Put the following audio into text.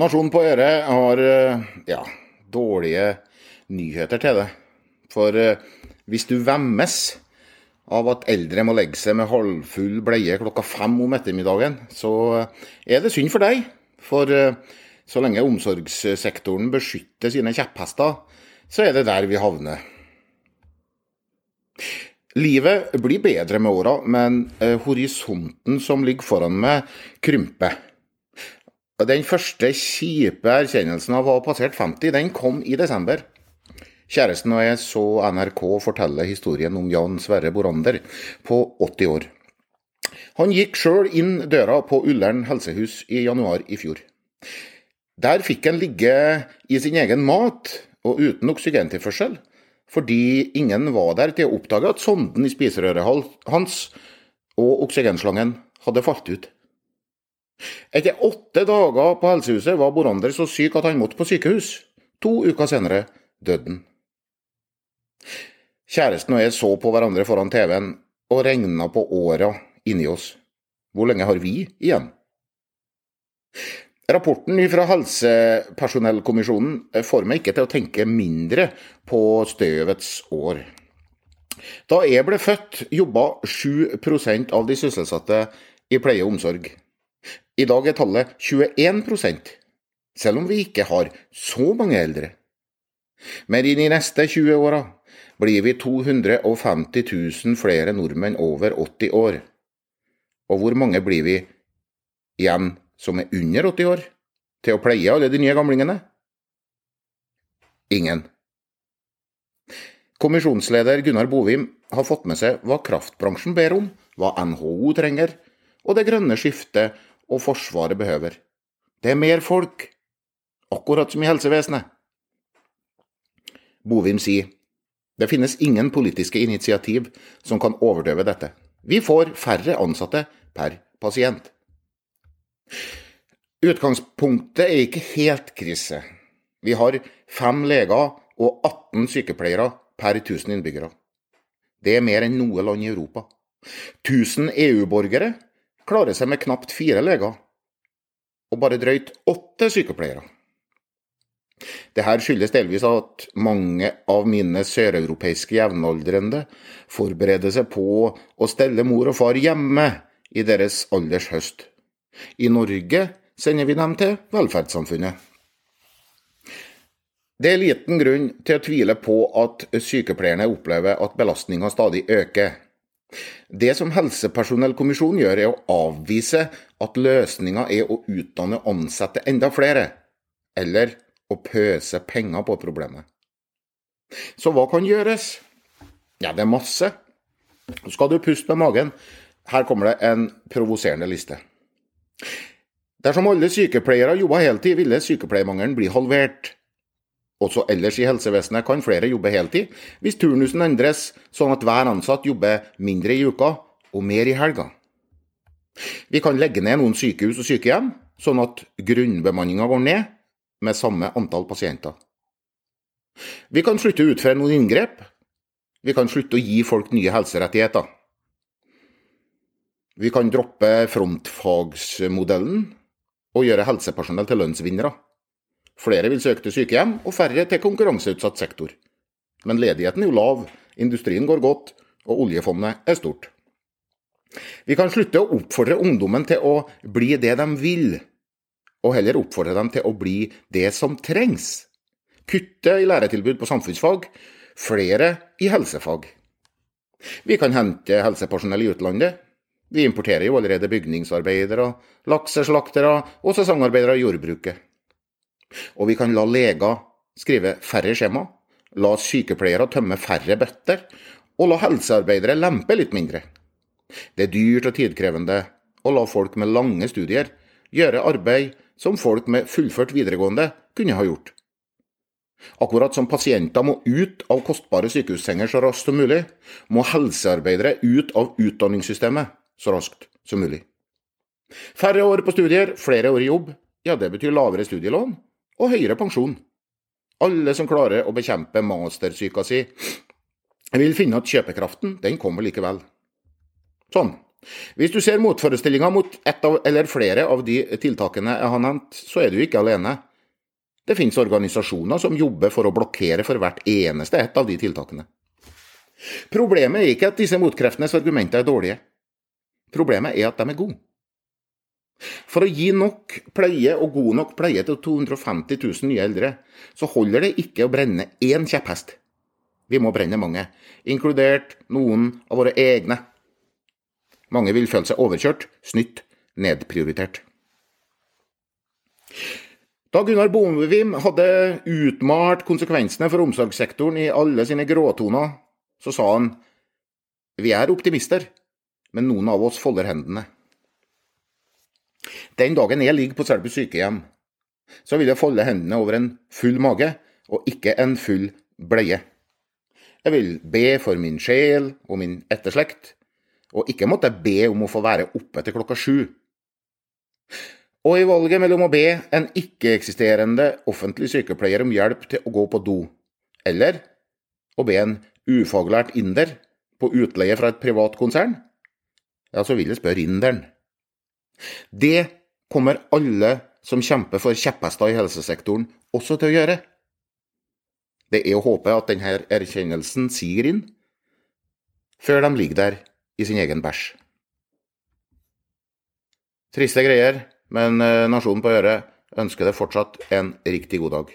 Nasjonen på Øre har eh, ja, dårlige nyheter til det. For eh, hvis du vemmes av at eldre må legge seg med halvfull bleie klokka fem om ettermiddagen, så eh, er det synd for deg. For så lenge omsorgssektoren beskytter sine kjepphester, så er det der vi havner. Livet blir bedre med åra, men horisonten som ligger foran meg, krymper. Den første kjipe erkjennelsen av å ha passert 50, den kom i desember. Kjæresten og jeg så NRK fortelle historien om Jan Sverre Borander på 80 år. Han gikk sjøl inn døra på Ullern helsehus i januar i fjor. Der fikk han ligge i sin egen mat og uten oksygentilførsel, fordi ingen var der til å oppdage at sonden i spiserøret hans og oksygenslangen hadde falt ut. Etter åtte dager på helsehuset var Borander så syk at han måtte på sykehus. To uker senere døde han. Kjæresten og jeg så på hverandre foran TV-en og regna på åra inni oss. Hvor lenge har vi igjen? Rapporten fra Helsepersonellkommisjonen får meg ikke til å tenke mindre på støvets år. Da jeg ble født, jobba 7% av de sysselsatte i pleie og omsorg. I dag er tallet 21 selv om vi ikke har så mange eldre. Men i de neste 20 åra blir vi 250 000 flere nordmenn over 80 år. Og hvor mange blir vi igjen som er under 80 år, til å pleie alle de nye gamlingene? Ingen. Kommisjonsleder Gunnar Bovim har fått med seg hva kraftbransjen ber om, hva NHO trenger, og det grønne skiftet og Forsvaret behøver. Det er mer folk, akkurat som i helsevesenet. Bovim sier det finnes ingen politiske initiativ som kan overdøve dette. Vi får færre ansatte per pasient. Utgangspunktet er ikke helt krise. Vi har fem leger og 18 sykepleiere per 1000 innbyggere. Det er mer enn noe land i Europa. 1000 EU-borgere klarer seg med knapt fire leger og bare drøyt åtte sykepleiere. Dette skyldes delvis at mange av mine søreuropeiske jevnaldrende forbereder seg på å stelle mor og far hjemme i deres alders høst. I Norge sender vi dem til velferdssamfunnet. Det er liten grunn til å tvile på at sykepleierne opplever at belastninga stadig øker. Det som Helsepersonellkommisjonen gjør, er å avvise at løsninga er å utdanne og ansette enda flere, eller å pøse penger på problemet. Så hva kan gjøres? Ja, det er masse. Skal du puste med magen? Her kommer det en provoserende liste. Dersom alle sykepleiere jobba heltid, ville sykepleiermangelen bli halvert. Også ellers i helsevesenet kan flere jobbe heltid, hvis turnusen endres sånn at hver ansatt jobber mindre i uka og mer i helga. Vi kan legge ned noen sykehus og sykehjem, sånn at grunnbemanninga går ned med samme antall pasienter. Vi kan slutte å utføre noen inngrep. Vi kan slutte å gi folk nye helserettigheter. Vi kan droppe frontfagsmodellen og gjøre helsepersonell til lønnsvinnere. Flere vil søke til sykehjem, og færre til konkurranseutsatt sektor. Men ledigheten er jo lav, industrien går godt, og oljefondet er stort. Vi kan slutte å oppfordre ungdommen til å bli det de vil, og heller oppfordre dem til å bli det som trengs. Kutte i læretilbud på samfunnsfag, flere i helsefag. Vi kan hente helsepersonell i utlandet. Vi importerer jo allerede bygningsarbeidere, lakseslaktere og sesongarbeidere i jordbruket. Og vi kan la leger skrive færre skjema, la sykepleiere tømme færre bøtter, og la helsearbeidere lempe litt mindre. Det er dyrt og tidkrevende å la folk med lange studier gjøre arbeid som folk med fullført videregående kunne ha gjort. Akkurat som pasienter må ut av kostbare sykehussenger så raskt som mulig, må helsearbeidere ut av utdanningssystemet så raskt som mulig. Færre år på studier, flere år i jobb, ja, det betyr lavere studielån og høyere pensjon. Alle som klarer å bekjempe mastersyka si, vil finne at kjøpekraften, den kommer likevel. Sånn, Hvis du ser motforestillinger mot ett eller flere av de tiltakene jeg har nevnt, så er du ikke alene. Det finnes organisasjoner som jobber for å blokkere for hvert eneste ett av de tiltakene. Problemet er ikke at disse motkreftenes argumenter er dårlige. Problemet er at de er gode. For å gi nok pleie og god nok pleie til 250 000 nye eldre, så holder det ikke å brenne én kjepphest. Vi må brenne mange, inkludert noen av våre egne. Mange vil føle seg overkjørt, snytt, nedprioritert. Da Gunnar Bomvim hadde utmalt konsekvensene for omsorgssektoren i alle sine gråtoner, så sa han vi er optimister, men noen av oss folder hendene. Den dagen jeg ligger på Selbu sykehjem, så vil jeg folde hendene over en full mage, og ikke en full bleie. Jeg vil be for min sjel og min etterslekt, og ikke måtte be om å få være oppe til klokka sju. Og i valget mellom å be en ikke-eksisterende offentlig sykepleier om hjelp til å gå på do, eller å be en ufaglært inder på utleie fra et privat konsern, ja, så vil jeg spørre inderen. Det kommer alle som kjemper for kjepphester i helsesektoren, også til å gjøre. Det er å håpe at denne erkjennelsen siger inn, før de ligger der i sin egen bæsj. Triste greier, men eh, Nasjonen på øret ønsker deg fortsatt en riktig god dag.